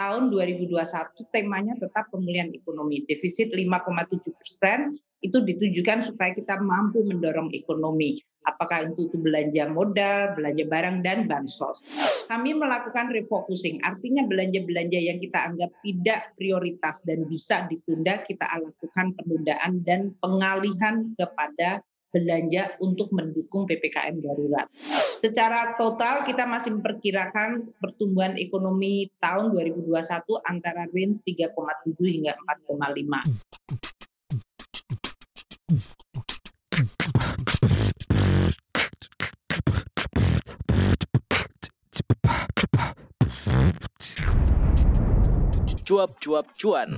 tahun 2021 temanya tetap pemulihan ekonomi. Defisit 5,7 persen itu ditujukan supaya kita mampu mendorong ekonomi. Apakah itu, itu belanja modal, belanja barang, dan bansos. Kami melakukan refocusing, artinya belanja-belanja yang kita anggap tidak prioritas dan bisa ditunda, kita lakukan penundaan dan pengalihan kepada belanja untuk mendukung PPKM darurat. Secara total kita masih memperkirakan pertumbuhan ekonomi tahun 2021 antara range 3,7 hingga 4,5. Cuap-cuap cuan.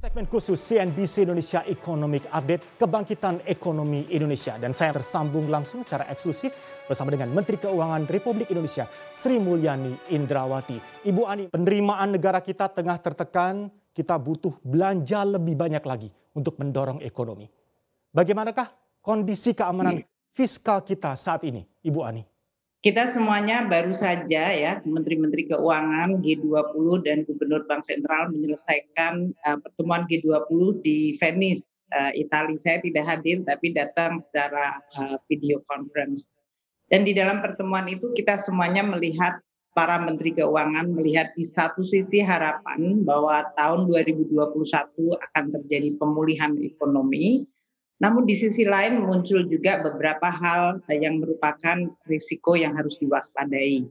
Segmen khusus CNBC Indonesia Economic Update Kebangkitan Ekonomi Indonesia. Dan saya tersambung langsung secara eksklusif bersama dengan Menteri Keuangan Republik Indonesia Sri Mulyani Indrawati. Ibu Ani, penerimaan negara kita tengah tertekan, kita butuh belanja lebih banyak lagi untuk mendorong ekonomi. Bagaimanakah kondisi keamanan fiskal kita saat ini, Ibu Ani? Kita semuanya baru saja ya Menteri-Menteri Keuangan G20 dan Gubernur Bank Sentral menyelesaikan uh, pertemuan G20 di Venice, uh, Italia. Saya tidak hadir tapi datang secara uh, video conference. Dan di dalam pertemuan itu kita semuanya melihat para Menteri Keuangan melihat di satu sisi harapan bahwa tahun 2021 akan terjadi pemulihan ekonomi, namun di sisi lain muncul juga beberapa hal yang merupakan risiko yang harus diwaspadai.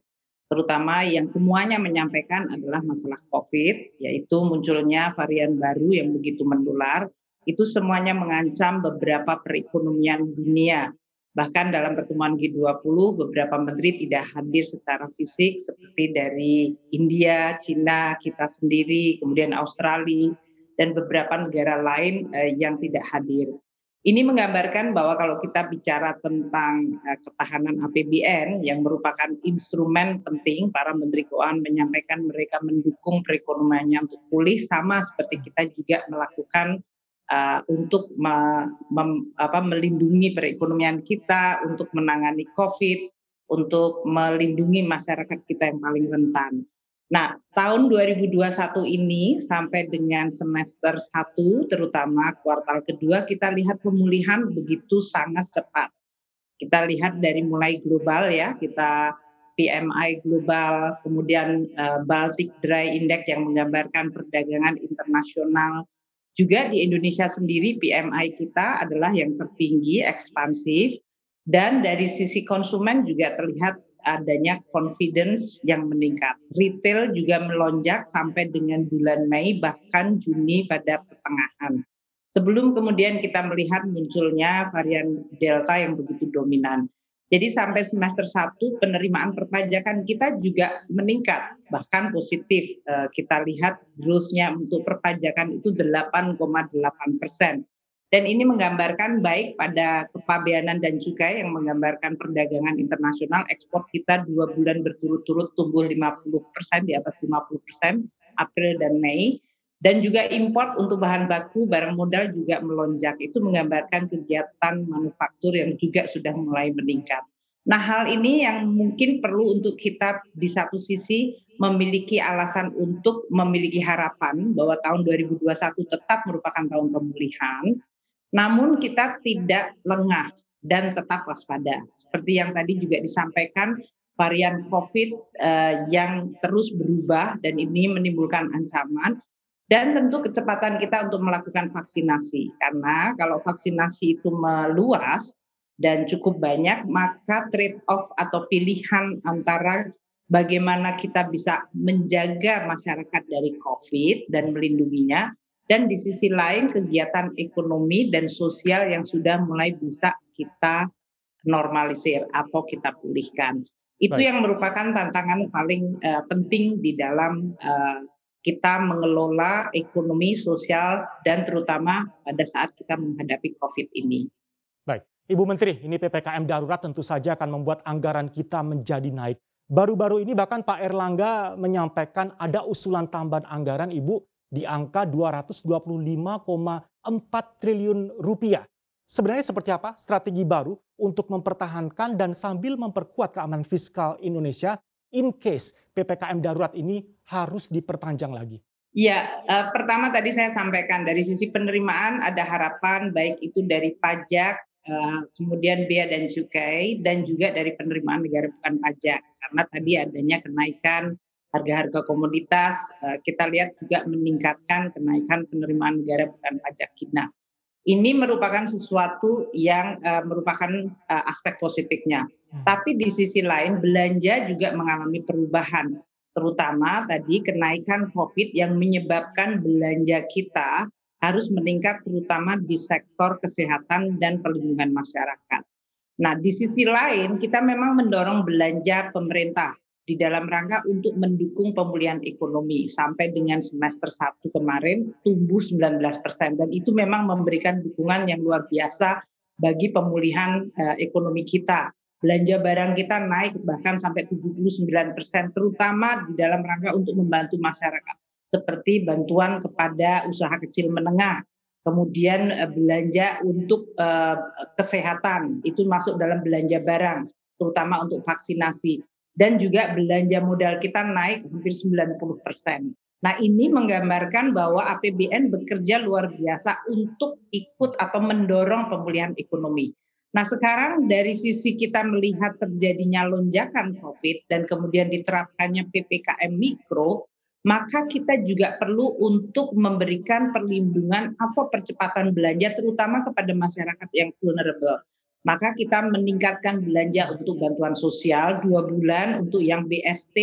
Terutama yang semuanya menyampaikan adalah masalah COVID, yaitu munculnya varian baru yang begitu menular. Itu semuanya mengancam beberapa perekonomian dunia. Bahkan dalam pertemuan G20 beberapa menteri tidak hadir secara fisik seperti dari India, Cina, kita sendiri, kemudian Australia, dan beberapa negara lain eh, yang tidak hadir. Ini menggambarkan bahwa kalau kita bicara tentang uh, ketahanan APBN yang merupakan instrumen penting, para menteri keuangan menyampaikan mereka mendukung perekonomiannya untuk pulih, sama seperti kita juga melakukan uh, untuk me, mem, apa, melindungi perekonomian kita, untuk menangani COVID, untuk melindungi masyarakat kita yang paling rentan. Nah, tahun 2021 ini sampai dengan semester 1 terutama kuartal kedua kita lihat pemulihan begitu sangat cepat. Kita lihat dari mulai global ya, kita PMI global, kemudian uh, Baltic Dry Index yang menggambarkan perdagangan internasional. Juga di Indonesia sendiri PMI kita adalah yang tertinggi, ekspansif, dan dari sisi konsumen juga terlihat adanya confidence yang meningkat. Retail juga melonjak sampai dengan bulan Mei bahkan Juni pada pertengahan. Sebelum kemudian kita melihat munculnya varian Delta yang begitu dominan. Jadi sampai semester 1 penerimaan perpajakan kita juga meningkat, bahkan positif. Eh, kita lihat growth-nya untuk perpajakan itu 8,8 persen dan ini menggambarkan baik pada kepabeanan dan cukai yang menggambarkan perdagangan internasional. Ekspor kita dua bulan berturut-turut tumbuh 50 persen di atas 50 persen April dan Mei. Dan juga import untuk bahan baku barang modal juga melonjak. Itu menggambarkan kegiatan manufaktur yang juga sudah mulai meningkat. Nah hal ini yang mungkin perlu untuk kita di satu sisi memiliki alasan untuk memiliki harapan bahwa tahun 2021 tetap merupakan tahun pemulihan namun kita tidak lengah dan tetap waspada. Seperti yang tadi juga disampaikan, varian COVID eh, yang terus berubah dan ini menimbulkan ancaman. Dan tentu kecepatan kita untuk melakukan vaksinasi. Karena kalau vaksinasi itu meluas dan cukup banyak, maka trade off atau pilihan antara bagaimana kita bisa menjaga masyarakat dari COVID dan melindunginya dan di sisi lain kegiatan ekonomi dan sosial yang sudah mulai bisa kita normalisir atau kita pulihkan. Itu Baik. yang merupakan tantangan paling uh, penting di dalam uh, kita mengelola ekonomi sosial dan terutama pada saat kita menghadapi COVID ini. Baik, Ibu Menteri, ini PPKM darurat tentu saja akan membuat anggaran kita menjadi naik. Baru-baru ini bahkan Pak Erlangga menyampaikan ada usulan tambahan anggaran Ibu di angka 225,4 triliun rupiah. Sebenarnya seperti apa strategi baru untuk mempertahankan dan sambil memperkuat keamanan fiskal Indonesia in case PPKM darurat ini harus diperpanjang lagi? Ya, uh, pertama tadi saya sampaikan dari sisi penerimaan ada harapan baik itu dari pajak, uh, kemudian bea dan cukai, dan juga dari penerimaan negara bukan pajak. Karena tadi adanya kenaikan harga-harga komoditas, uh, kita lihat juga meningkatkan kenaikan penerimaan negara bukan pajak kita. Ini merupakan sesuatu yang uh, merupakan uh, aspek positifnya. Hmm. Tapi di sisi lain belanja juga mengalami perubahan terutama tadi kenaikan COVID yang menyebabkan belanja kita harus meningkat terutama di sektor kesehatan dan perlindungan masyarakat. Nah, di sisi lain kita memang mendorong belanja pemerintah di dalam rangka untuk mendukung pemulihan ekonomi. Sampai dengan semester 1 kemarin tumbuh 19 persen. Dan itu memang memberikan dukungan yang luar biasa bagi pemulihan uh, ekonomi kita. Belanja barang kita naik bahkan sampai 79 persen, terutama di dalam rangka untuk membantu masyarakat, seperti bantuan kepada usaha kecil menengah, kemudian eh, belanja untuk uh, kesehatan, itu masuk dalam belanja barang, terutama untuk vaksinasi, dan juga belanja modal kita naik hampir 90 persen. Nah ini menggambarkan bahwa APBN bekerja luar biasa untuk ikut atau mendorong pemulihan ekonomi. Nah sekarang dari sisi kita melihat terjadinya lonjakan COVID dan kemudian diterapkannya PPKM Mikro, maka kita juga perlu untuk memberikan perlindungan atau percepatan belanja terutama kepada masyarakat yang vulnerable. Maka kita meningkatkan belanja untuk bantuan sosial dua bulan untuk yang BST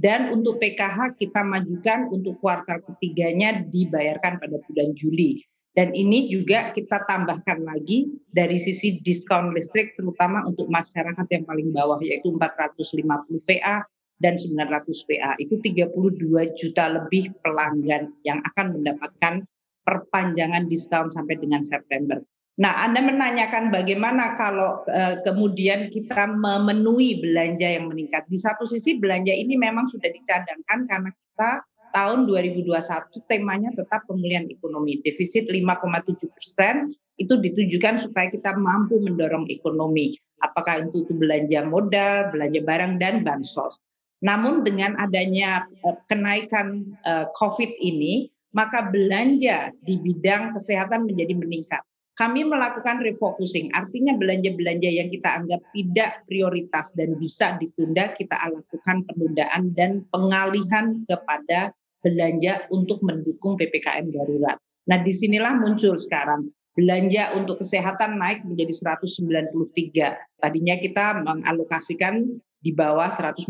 dan untuk PKH kita majukan untuk kuartal ketiganya dibayarkan pada bulan Juli. Dan ini juga kita tambahkan lagi dari sisi diskon listrik terutama untuk masyarakat yang paling bawah yaitu 450 VA dan 900 VA. Itu 32 juta lebih pelanggan yang akan mendapatkan perpanjangan diskon sampai dengan September. Nah, Anda menanyakan bagaimana kalau uh, kemudian kita memenuhi belanja yang meningkat. Di satu sisi belanja ini memang sudah dicadangkan karena kita tahun 2021 temanya tetap pemulihan ekonomi. Defisit 5,7 persen itu ditujukan supaya kita mampu mendorong ekonomi. Apakah itu, itu belanja modal, belanja barang, dan bansos. Namun dengan adanya uh, kenaikan uh, COVID ini, maka belanja di bidang kesehatan menjadi meningkat. Kami melakukan refocusing, artinya belanja-belanja yang kita anggap tidak prioritas dan bisa ditunda, kita lakukan penundaan dan pengalihan kepada belanja untuk mendukung PPKM darurat. Nah, di sinilah muncul sekarang belanja untuk kesehatan naik menjadi 193. Tadinya kita mengalokasikan di bawah 150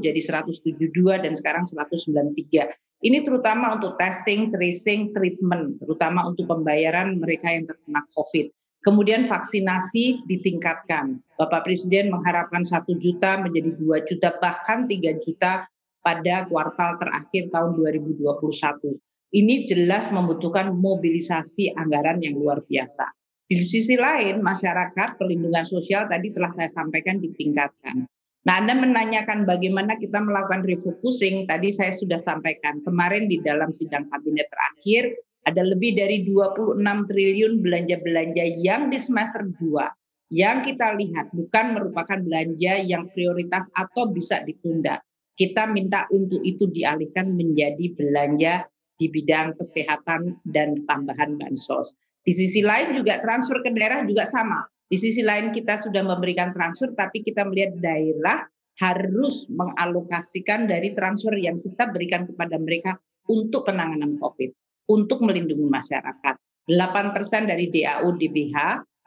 jadi 172 dan sekarang 193. Ini terutama untuk testing, tracing, treatment, terutama untuk pembayaran mereka yang terkena COVID. Kemudian vaksinasi ditingkatkan. Bapak Presiden mengharapkan satu juta menjadi dua juta, bahkan tiga juta pada kuartal terakhir tahun 2021. Ini jelas membutuhkan mobilisasi anggaran yang luar biasa. Di sisi lain, masyarakat perlindungan sosial tadi telah saya sampaikan ditingkatkan. Nah, Anda menanyakan bagaimana kita melakukan refocusing, tadi saya sudah sampaikan. Kemarin di dalam sidang kabinet terakhir, ada lebih dari 26 triliun belanja-belanja yang di semester 2 yang kita lihat bukan merupakan belanja yang prioritas atau bisa ditunda kita minta untuk itu dialihkan menjadi belanja di bidang kesehatan dan tambahan bansos. Di sisi lain juga transfer ke daerah juga sama. Di sisi lain kita sudah memberikan transfer, tapi kita melihat daerah harus mengalokasikan dari transfer yang kita berikan kepada mereka untuk penanganan COVID, untuk melindungi masyarakat. 8% dari DAU DBH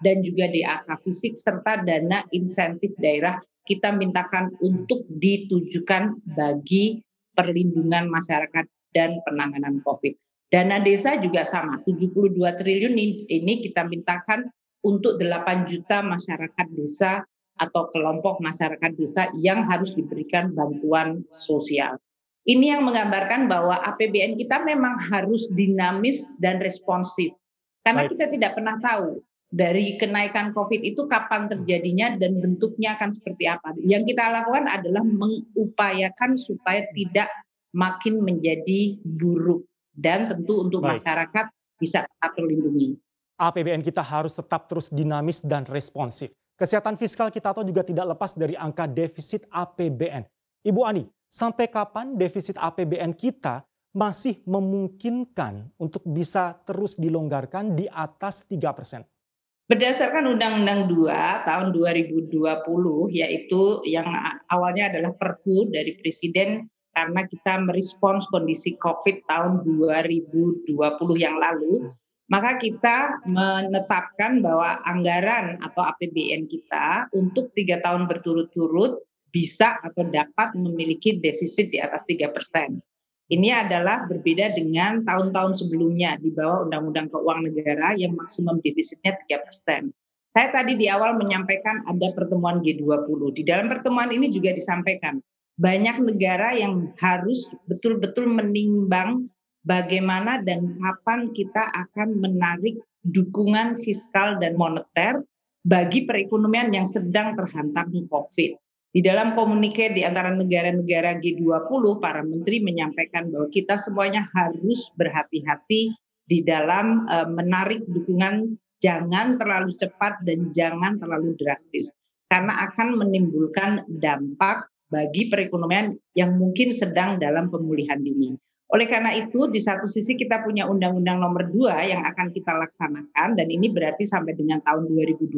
dan juga DAK fisik serta dana insentif daerah kita mintakan untuk ditujukan bagi perlindungan masyarakat dan penanganan COVID. Dana desa juga sama, 72 triliun ini kita mintakan untuk 8 juta masyarakat desa atau kelompok masyarakat desa yang harus diberikan bantuan sosial. Ini yang menggambarkan bahwa APBN kita memang harus dinamis dan responsif. Karena kita tidak pernah tahu dari kenaikan COVID itu kapan terjadinya dan bentuknya akan seperti apa. Yang kita lakukan adalah mengupayakan supaya tidak makin menjadi buruk dan tentu untuk Baik. masyarakat bisa tetap terlindungi. APBN kita harus tetap terus dinamis dan responsif. Kesehatan fiskal kita tahu juga tidak lepas dari angka defisit APBN. Ibu Ani, sampai kapan defisit APBN kita masih memungkinkan untuk bisa terus dilonggarkan di atas 3 persen? Berdasarkan Undang-Undang 2 tahun 2020 yaitu yang awalnya adalah Perpu dari Presiden karena kita merespons kondisi COVID tahun 2020 yang lalu, maka kita menetapkan bahwa anggaran atau APBN kita untuk tiga tahun berturut-turut bisa atau dapat memiliki defisit di atas tiga persen. Ini adalah berbeda dengan tahun-tahun sebelumnya di bawah Undang-Undang Keuangan Negara yang maksimum defisitnya 3 persen. Saya tadi di awal menyampaikan ada pertemuan G20. Di dalam pertemuan ini juga disampaikan banyak negara yang harus betul-betul menimbang bagaimana dan kapan kita akan menarik dukungan fiskal dan moneter bagi perekonomian yang sedang terhantam COVID. Di dalam komunike di antara negara-negara G20, para menteri menyampaikan bahwa kita semuanya harus berhati-hati di dalam uh, menarik dukungan jangan terlalu cepat dan jangan terlalu drastis karena akan menimbulkan dampak bagi perekonomian yang mungkin sedang dalam pemulihan dini. Oleh karena itu, di satu sisi kita punya Undang-Undang Nomor 2 yang akan kita laksanakan dan ini berarti sampai dengan tahun 2022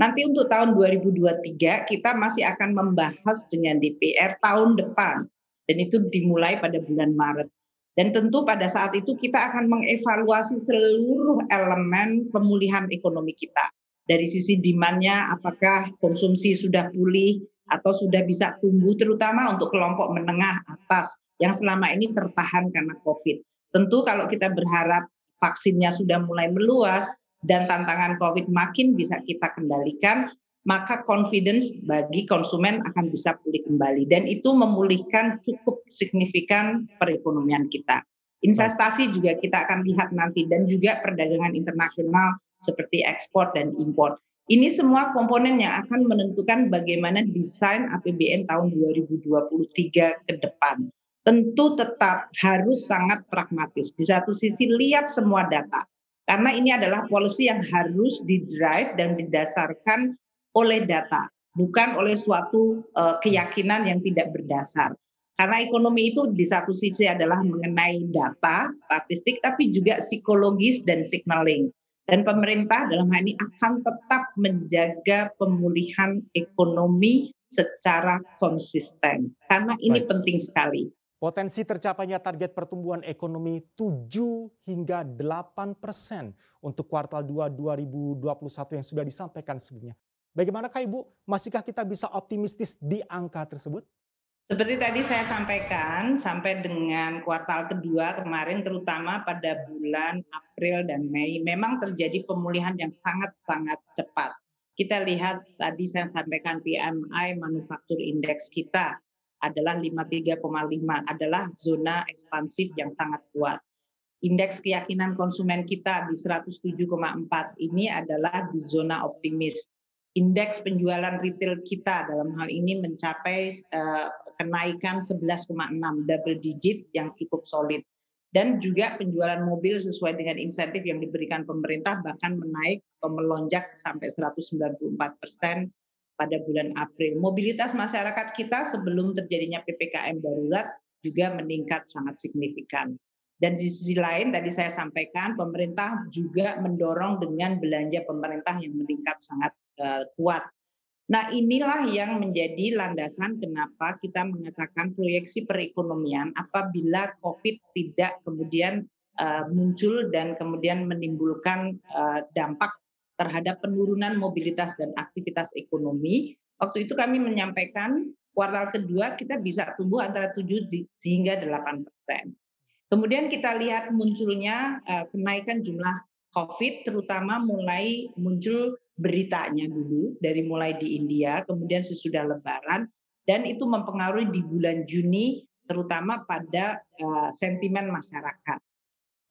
Nanti untuk tahun 2023 kita masih akan membahas dengan DPR tahun depan dan itu dimulai pada bulan Maret. Dan tentu pada saat itu kita akan mengevaluasi seluruh elemen pemulihan ekonomi kita. Dari sisi demandnya apakah konsumsi sudah pulih atau sudah bisa tumbuh terutama untuk kelompok menengah atas yang selama ini tertahan karena COVID. Tentu kalau kita berharap vaksinnya sudah mulai meluas, dan tantangan COVID makin bisa kita kendalikan, maka confidence bagi konsumen akan bisa pulih kembali dan itu memulihkan cukup signifikan perekonomian kita. Investasi juga kita akan lihat nanti dan juga perdagangan internasional seperti ekspor dan impor. Ini semua komponen yang akan menentukan bagaimana desain APBN tahun 2023 ke depan. Tentu tetap harus sangat pragmatis. Di satu sisi lihat semua data, karena ini adalah policy yang harus didrive dan didasarkan oleh data, bukan oleh suatu uh, keyakinan yang tidak berdasar. Karena ekonomi itu di satu sisi adalah mengenai data, statistik, tapi juga psikologis dan signaling. Dan pemerintah dalam hal ini akan tetap menjaga pemulihan ekonomi secara konsisten. Karena ini Baik. penting sekali. Potensi tercapainya target pertumbuhan ekonomi 7 hingga 8 persen untuk kuartal 2 2021 yang sudah disampaikan sebelumnya. Bagaimanakah Ibu? Masihkah kita bisa optimistis di angka tersebut? Seperti tadi saya sampaikan, sampai dengan kuartal kedua kemarin, terutama pada bulan April dan Mei, memang terjadi pemulihan yang sangat-sangat cepat. Kita lihat tadi saya sampaikan PMI manufaktur indeks kita adalah 53,5 adalah zona ekspansif yang sangat kuat. Indeks keyakinan konsumen kita di 107,4 ini adalah di zona optimis. Indeks penjualan retail kita dalam hal ini mencapai uh, kenaikan 11,6 double digit yang cukup solid. Dan juga penjualan mobil sesuai dengan insentif yang diberikan pemerintah bahkan menaik atau melonjak sampai 194 persen pada bulan April. Mobilitas masyarakat kita sebelum terjadinya PPKM darurat juga meningkat sangat signifikan. Dan di sisi lain tadi saya sampaikan pemerintah juga mendorong dengan belanja pemerintah yang meningkat sangat uh, kuat. Nah, inilah yang menjadi landasan kenapa kita mengatakan proyeksi perekonomian apabila Covid tidak kemudian uh, muncul dan kemudian menimbulkan uh, dampak terhadap penurunan mobilitas dan aktivitas ekonomi. Waktu itu kami menyampaikan kuartal kedua kita bisa tumbuh antara 7 hingga 8 persen. Kemudian kita lihat munculnya uh, kenaikan jumlah COVID, terutama mulai muncul beritanya dulu dari mulai di India, kemudian sesudah Lebaran, dan itu mempengaruhi di bulan Juni, terutama pada uh, sentimen masyarakat.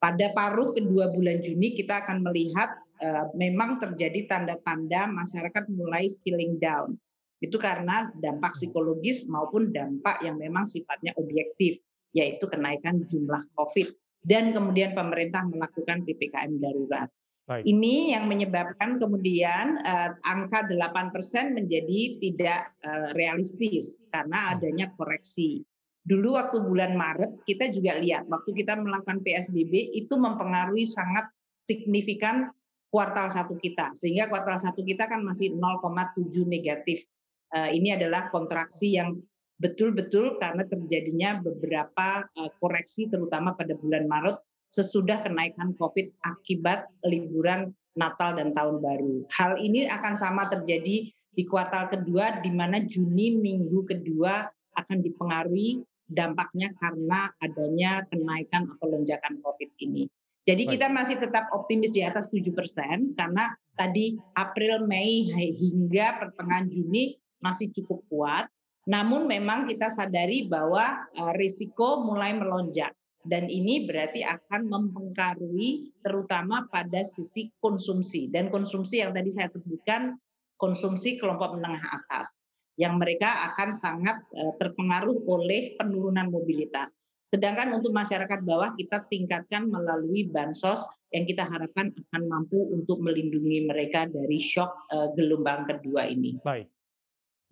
Pada paruh kedua bulan Juni kita akan melihat Eh, memang terjadi tanda-tanda masyarakat mulai skilling down. Itu karena dampak psikologis maupun dampak yang memang sifatnya objektif, yaitu kenaikan jumlah COVID. Dan kemudian pemerintah melakukan PPKM darurat. Baik. Ini yang menyebabkan kemudian uh, angka 8% menjadi tidak uh, realistis karena hmm. adanya koreksi. Dulu waktu bulan Maret kita juga lihat waktu kita melakukan PSBB itu mempengaruhi sangat signifikan kuartal satu kita sehingga kuartal satu kita kan masih 0,7 negatif. Uh, ini adalah kontraksi yang betul-betul karena terjadinya beberapa uh, koreksi terutama pada bulan Maret sesudah kenaikan COVID akibat liburan Natal dan Tahun Baru. Hal ini akan sama terjadi di kuartal kedua, di mana Juni minggu kedua akan dipengaruhi dampaknya karena adanya kenaikan atau lonjakan COVID ini. Jadi kita masih tetap optimis di atas 7 persen karena tadi April, Mei hingga pertengahan Juni masih cukup kuat. Namun memang kita sadari bahwa eh, risiko mulai melonjak dan ini berarti akan mempengaruhi terutama pada sisi konsumsi dan konsumsi yang tadi saya sebutkan konsumsi kelompok menengah atas yang mereka akan sangat eh, terpengaruh oleh penurunan mobilitas. Sedangkan untuk masyarakat bawah kita tingkatkan melalui bansos yang kita harapkan akan mampu untuk melindungi mereka dari shock eh, gelombang kedua ini. Baik.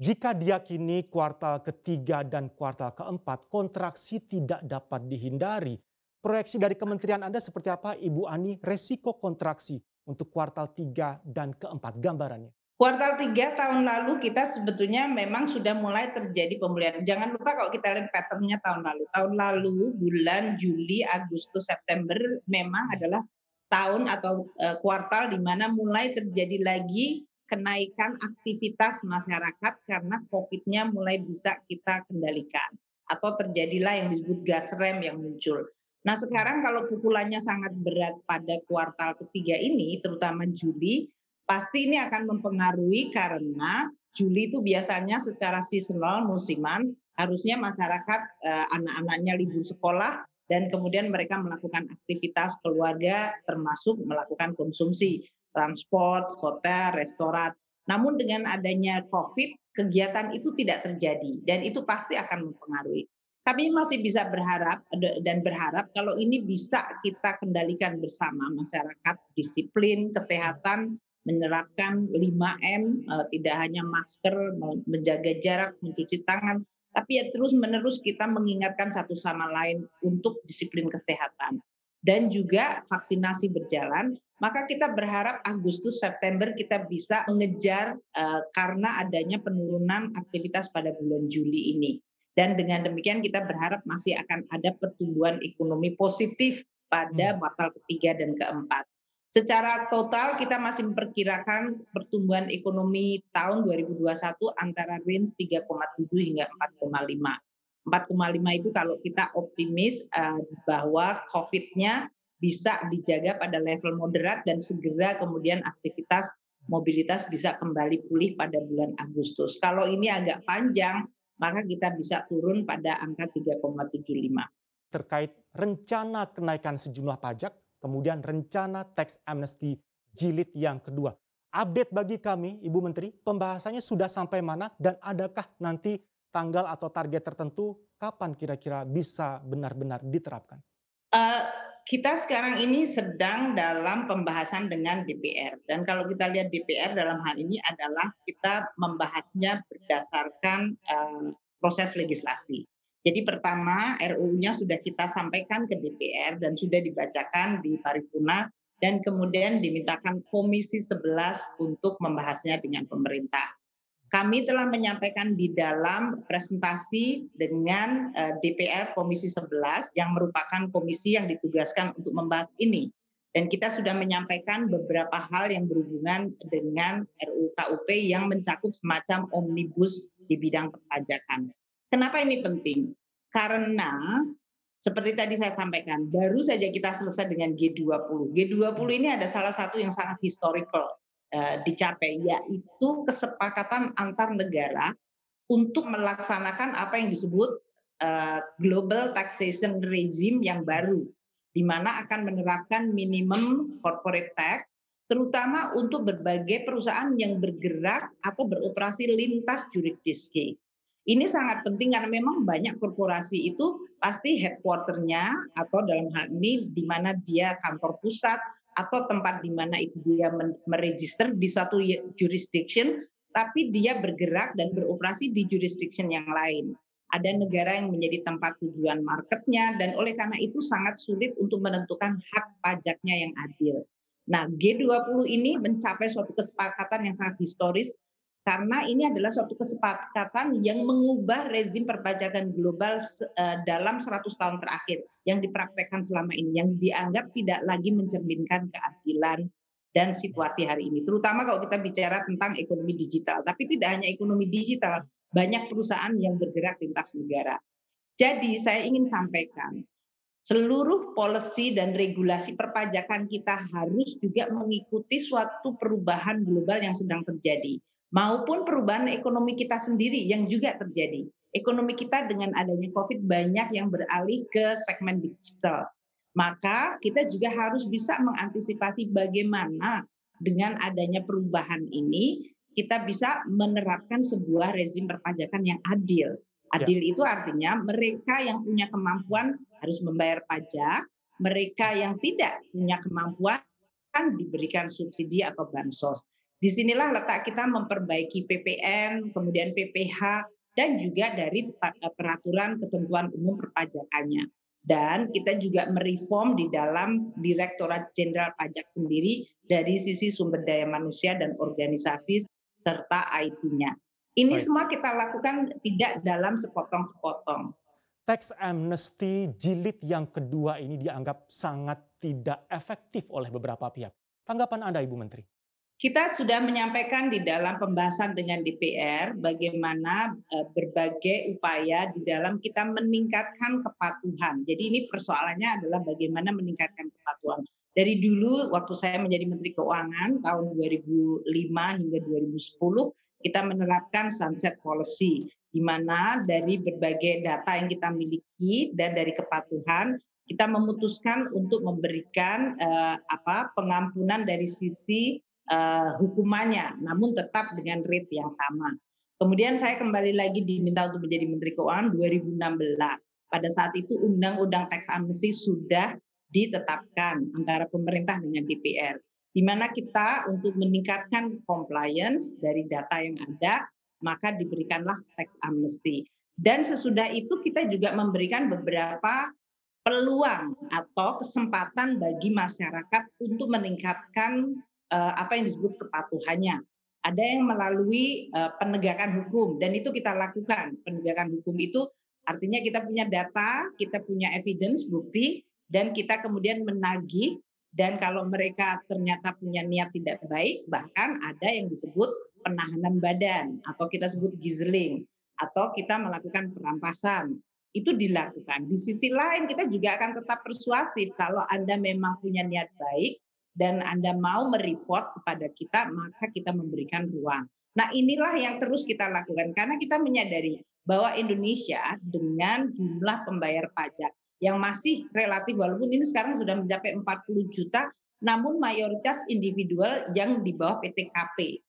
Jika diyakini kuartal ketiga dan kuartal keempat kontraksi tidak dapat dihindari, proyeksi dari kementerian Anda seperti apa Ibu Ani resiko kontraksi untuk kuartal tiga dan keempat gambarannya? Kuartal tiga tahun lalu kita sebetulnya memang sudah mulai terjadi pemulihan. Jangan lupa kalau kita lihat patternnya tahun lalu. Tahun lalu bulan Juli, Agustus, September memang adalah tahun atau uh, kuartal di mana mulai terjadi lagi kenaikan aktivitas masyarakat karena COVID-nya mulai bisa kita kendalikan atau terjadilah yang disebut gas rem yang muncul. Nah sekarang kalau pukulannya sangat berat pada kuartal ketiga ini, terutama Juli, pasti ini akan mempengaruhi karena Juli itu biasanya secara seasonal musiman harusnya masyarakat eh, anak-anaknya libur sekolah dan kemudian mereka melakukan aktivitas keluarga termasuk melakukan konsumsi transport, hotel, restoran. Namun dengan adanya COVID, kegiatan itu tidak terjadi dan itu pasti akan mempengaruhi. Kami masih bisa berharap dan berharap kalau ini bisa kita kendalikan bersama masyarakat disiplin kesehatan menerapkan 5M eh, tidak hanya masker menjaga jarak mencuci tangan tapi ya terus menerus kita mengingatkan satu sama lain untuk disiplin kesehatan dan juga vaksinasi berjalan maka kita berharap Agustus September kita bisa mengejar uh, karena adanya penurunan aktivitas pada bulan Juli ini. Dan dengan demikian kita berharap masih akan ada pertumbuhan ekonomi positif pada hmm. kuartal ketiga dan keempat. Secara total kita masih memperkirakan pertumbuhan ekonomi tahun 2021 antara range 3,7 hingga 4,5. 4,5 itu kalau kita optimis uh, bahwa COVID-nya bisa dijaga pada level moderat dan segera kemudian aktivitas mobilitas bisa kembali pulih pada bulan Agustus. Kalau ini agak panjang, maka kita bisa turun pada angka 3,75. Terkait rencana kenaikan sejumlah pajak, kemudian rencana tax amnesty jilid yang kedua. Update bagi kami, Ibu Menteri, pembahasannya sudah sampai mana dan adakah nanti tanggal atau target tertentu kapan kira-kira bisa benar-benar diterapkan? Uh, kita sekarang ini sedang dalam pembahasan dengan DPR dan kalau kita lihat DPR dalam hal ini adalah kita membahasnya berdasarkan uh, proses legislasi. Jadi pertama RUU-nya sudah kita sampaikan ke DPR dan sudah dibacakan di paripurna dan kemudian dimintakan Komisi 11 untuk membahasnya dengan pemerintah kami telah menyampaikan di dalam presentasi dengan eh, DPR Komisi 11 yang merupakan komisi yang ditugaskan untuk membahas ini. Dan kita sudah menyampaikan beberapa hal yang berhubungan dengan RUU KUP yang mencakup semacam omnibus di bidang perpajakan. Kenapa ini penting? Karena seperti tadi saya sampaikan, baru saja kita selesai dengan G20. G20 ini ada salah satu yang sangat historical Eh, dicapai yaitu kesepakatan antar negara untuk melaksanakan apa yang disebut uh, global taxation regime yang baru di mana akan menerapkan minimum corporate tax terutama untuk berbagai perusahaan yang bergerak atau beroperasi lintas jurisdiksi. Ini sangat penting karena memang banyak korporasi itu pasti headquarternya atau dalam hal ini di mana dia kantor pusat atau tempat di mana itu dia meregister di satu jurisdiction, tapi dia bergerak dan beroperasi di jurisdiction yang lain. Ada negara yang menjadi tempat tujuan marketnya, dan oleh karena itu sangat sulit untuk menentukan hak pajaknya yang adil. Nah, G20 ini mencapai suatu kesepakatan yang sangat historis karena ini adalah suatu kesepakatan yang mengubah rezim perpajakan global eh, dalam 100 tahun terakhir yang dipraktekkan selama ini yang dianggap tidak lagi mencerminkan keadilan dan situasi hari ini. Terutama kalau kita bicara tentang ekonomi digital. Tapi tidak hanya ekonomi digital banyak perusahaan yang bergerak lintas negara. Jadi saya ingin sampaikan seluruh policy dan regulasi perpajakan kita harus juga mengikuti suatu perubahan global yang sedang terjadi maupun perubahan ekonomi kita sendiri yang juga terjadi. Ekonomi kita dengan adanya COVID banyak yang beralih ke segmen digital. Maka kita juga harus bisa mengantisipasi bagaimana dengan adanya perubahan ini kita bisa menerapkan sebuah rezim perpajakan yang adil. Adil ya. itu artinya mereka yang punya kemampuan harus membayar pajak, mereka yang tidak punya kemampuan kan diberikan subsidi atau bansos. Di sinilah letak kita memperbaiki PPN, kemudian PPH, dan juga dari eh, peraturan ketentuan umum perpajakannya. Dan kita juga mereform di dalam Direktorat Jenderal Pajak sendiri dari sisi sumber daya manusia dan organisasi serta IT-nya. Ini Baik. semua kita lakukan tidak dalam sepotong-sepotong. Tax amnesty jilid yang kedua ini dianggap sangat tidak efektif oleh beberapa pihak. Tanggapan Anda, Ibu Menteri? Kita sudah menyampaikan di dalam pembahasan dengan DPR bagaimana eh, berbagai upaya di dalam kita meningkatkan kepatuhan. Jadi ini persoalannya adalah bagaimana meningkatkan kepatuhan. Dari dulu waktu saya menjadi Menteri Keuangan tahun 2005 hingga 2010 kita menerapkan sunset policy di mana dari berbagai data yang kita miliki dan dari kepatuhan kita memutuskan untuk memberikan eh, apa pengampunan dari sisi uh, hukumannya, namun tetap dengan rate yang sama. Kemudian saya kembali lagi diminta untuk menjadi Menteri Keuangan 2016. Pada saat itu Undang-Undang Tax Amnesty sudah ditetapkan antara pemerintah dengan DPR, di mana kita untuk meningkatkan compliance dari data yang ada, maka diberikanlah tax amnesty. Dan sesudah itu kita juga memberikan beberapa peluang atau kesempatan bagi masyarakat untuk meningkatkan apa yang disebut kepatuhannya. Ada yang melalui uh, penegakan hukum dan itu kita lakukan. Penegakan hukum itu artinya kita punya data, kita punya evidence, bukti dan kita kemudian menagih dan kalau mereka ternyata punya niat tidak baik, bahkan ada yang disebut penahanan badan atau kita sebut gizzling atau kita melakukan perampasan itu dilakukan. Di sisi lain kita juga akan tetap persuasif kalau Anda memang punya niat baik, dan Anda mau mereport kepada kita, maka kita memberikan ruang. Nah inilah yang terus kita lakukan karena kita menyadari bahwa Indonesia dengan jumlah pembayar pajak yang masih relatif walaupun ini sekarang sudah mencapai 40 juta, namun mayoritas individual yang di bawah PTKP.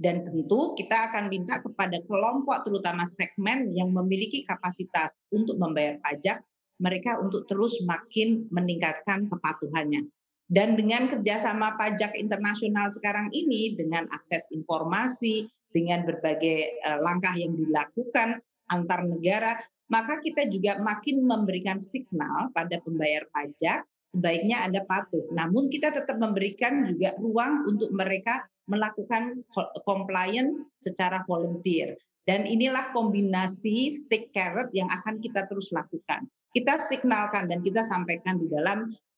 Dan tentu kita akan minta kepada kelompok terutama segmen yang memiliki kapasitas untuk membayar pajak, mereka untuk terus makin meningkatkan kepatuhannya. Dan dengan kerjasama pajak internasional sekarang ini, dengan akses informasi, dengan berbagai uh, langkah yang dilakukan antar negara, maka kita juga makin memberikan signal pada pembayar pajak sebaiknya Anda patuh. Namun kita tetap memberikan juga ruang untuk mereka melakukan compliance secara volunteer. Dan inilah kombinasi stick carrot yang akan kita terus lakukan. Kita signalkan dan kita sampaikan di dalam Eh,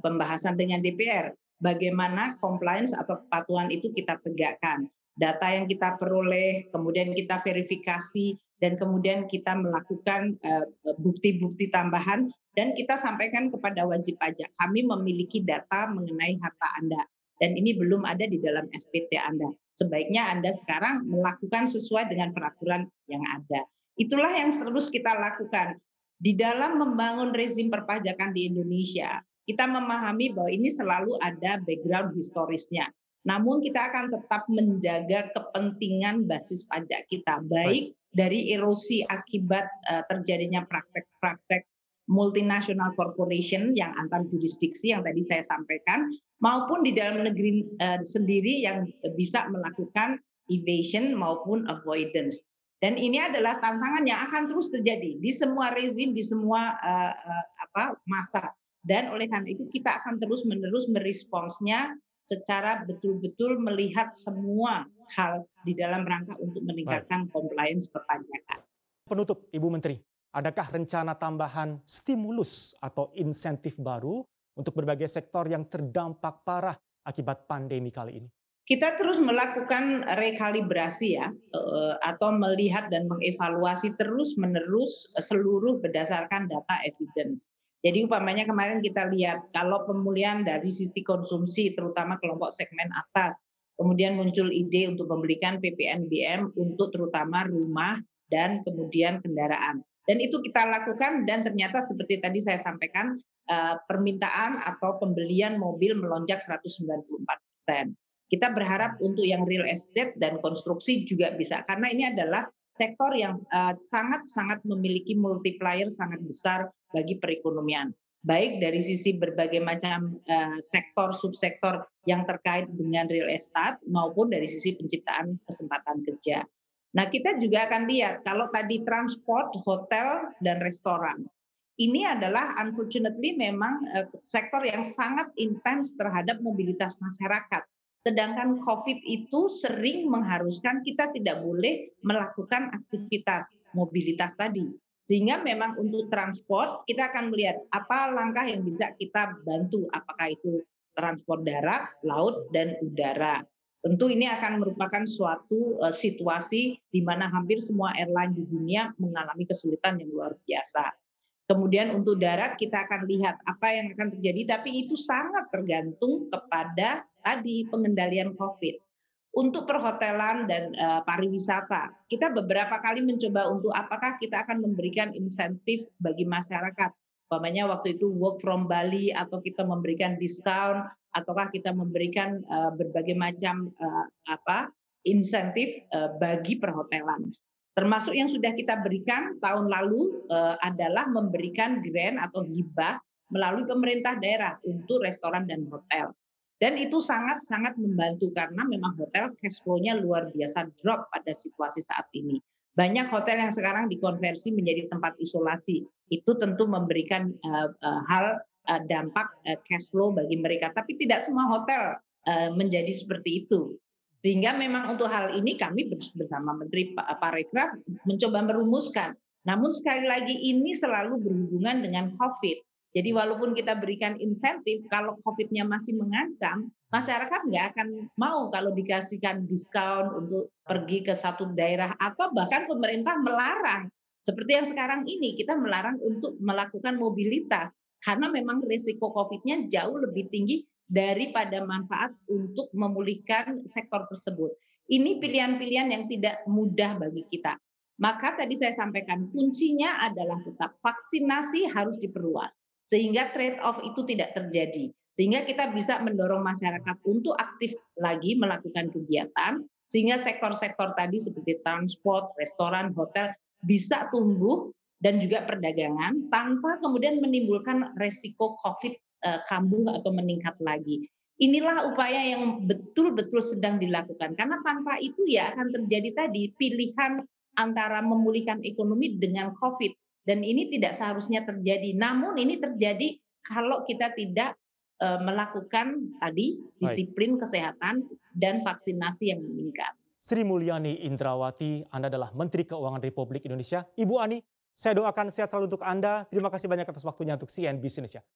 pembahasan dengan DPR bagaimana compliance atau kepatuhan itu kita tegakkan. Data yang kita peroleh, kemudian kita verifikasi, dan kemudian kita melakukan eh, bukti-bukti tambahan, dan kita sampaikan kepada wajib pajak. Kami memiliki data mengenai harta Anda, dan ini belum ada di dalam SPT Anda. Sebaiknya Anda sekarang melakukan sesuai dengan peraturan yang ada. Itulah yang terus kita lakukan. Di dalam membangun rezim perpajakan di Indonesia, kita memahami bahwa ini selalu ada background historisnya. Namun kita akan tetap menjaga kepentingan basis pajak kita, baik dari erosi akibat uh, terjadinya praktek-praktek multinational corporation yang antar jurisdiksi yang tadi saya sampaikan maupun di dalam negeri uh, sendiri yang bisa melakukan evasion maupun avoidance. Dan ini adalah tantangan yang akan terus terjadi di semua rezim, di semua uh, uh, apa masa. Dan oleh karena itu kita akan terus menerus meresponsnya secara betul-betul melihat semua hal di dalam rangka untuk meningkatkan Baik. compliance perpajakan. Penutup, Ibu Menteri, adakah rencana tambahan stimulus atau insentif baru untuk berbagai sektor yang terdampak parah akibat pandemi kali ini? kita terus melakukan rekalibrasi ya eh, atau melihat dan mengevaluasi terus menerus seluruh berdasarkan data evidence. Jadi umpamanya kemarin kita lihat kalau pemulihan dari sisi konsumsi terutama kelompok segmen atas, kemudian muncul ide untuk memberikan PPNBM untuk terutama rumah dan kemudian kendaraan. Dan itu kita lakukan dan ternyata seperti tadi saya sampaikan eh, permintaan atau pembelian mobil melonjak 194 persen. Kita berharap untuk yang real estate dan konstruksi juga bisa karena ini adalah sektor yang sangat-sangat uh, memiliki multiplier sangat besar bagi perekonomian. Baik dari sisi berbagai macam uh, sektor subsektor yang terkait dengan real estate maupun dari sisi penciptaan kesempatan kerja. Nah, kita juga akan lihat kalau tadi transport, hotel dan restoran. Ini adalah unfortunately memang uh, sektor yang sangat intens terhadap mobilitas masyarakat Sedangkan COVID itu sering mengharuskan kita tidak boleh melakukan aktivitas mobilitas tadi. Sehingga memang untuk transport kita akan melihat apa langkah yang bisa kita bantu, apakah itu transport darat, laut, dan udara. Tentu ini akan merupakan suatu uh, situasi di mana hampir semua airline di dunia mengalami kesulitan yang luar biasa. Kemudian untuk darat kita akan lihat apa yang akan terjadi, tapi itu sangat tergantung kepada tadi pengendalian COVID. Untuk perhotelan dan uh, pariwisata, kita beberapa kali mencoba untuk apakah kita akan memberikan insentif bagi masyarakat. Umpamanya waktu itu work from Bali atau kita memberikan diskon ataukah kita memberikan uh, berbagai macam uh, apa insentif uh, bagi perhotelan. Termasuk yang sudah kita berikan tahun lalu uh, adalah memberikan grant atau hibah melalui pemerintah daerah untuk restoran dan hotel. Dan itu sangat-sangat membantu karena memang hotel cash flow-nya luar biasa drop pada situasi saat ini. Banyak hotel yang sekarang dikonversi menjadi tempat isolasi. Itu tentu memberikan uh, uh, hal uh, dampak uh, cash flow bagi mereka. Tapi tidak semua hotel uh, menjadi seperti itu. Sehingga memang untuk hal ini kami bersama Menteri Parekraf mencoba merumuskan. Namun sekali lagi ini selalu berhubungan dengan COVID. Jadi walaupun kita berikan insentif, kalau COVID-nya masih mengancam, masyarakat nggak akan mau kalau dikasihkan diskon untuk pergi ke satu daerah atau bahkan pemerintah melarang. Seperti yang sekarang ini kita melarang untuk melakukan mobilitas karena memang risiko COVID-nya jauh lebih tinggi daripada manfaat untuk memulihkan sektor tersebut. Ini pilihan-pilihan yang tidak mudah bagi kita. Maka tadi saya sampaikan kuncinya adalah tetap vaksinasi harus diperluas sehingga trade off itu tidak terjadi. Sehingga kita bisa mendorong masyarakat untuk aktif lagi melakukan kegiatan sehingga sektor-sektor tadi seperti transport, restoran, hotel bisa tumbuh dan juga perdagangan tanpa kemudian menimbulkan resiko COVID uh, kambuh atau meningkat lagi. Inilah upaya yang betul-betul sedang dilakukan karena tanpa itu ya akan terjadi tadi pilihan antara memulihkan ekonomi dengan COVID dan ini tidak seharusnya terjadi. Namun ini terjadi kalau kita tidak uh, melakukan tadi disiplin Baik. kesehatan dan vaksinasi yang meningkat. Sri Mulyani Indrawati, Anda adalah Menteri Keuangan Republik Indonesia. Ibu Ani, saya doakan sehat selalu untuk Anda. Terima kasih banyak atas waktunya untuk CNBC Indonesia.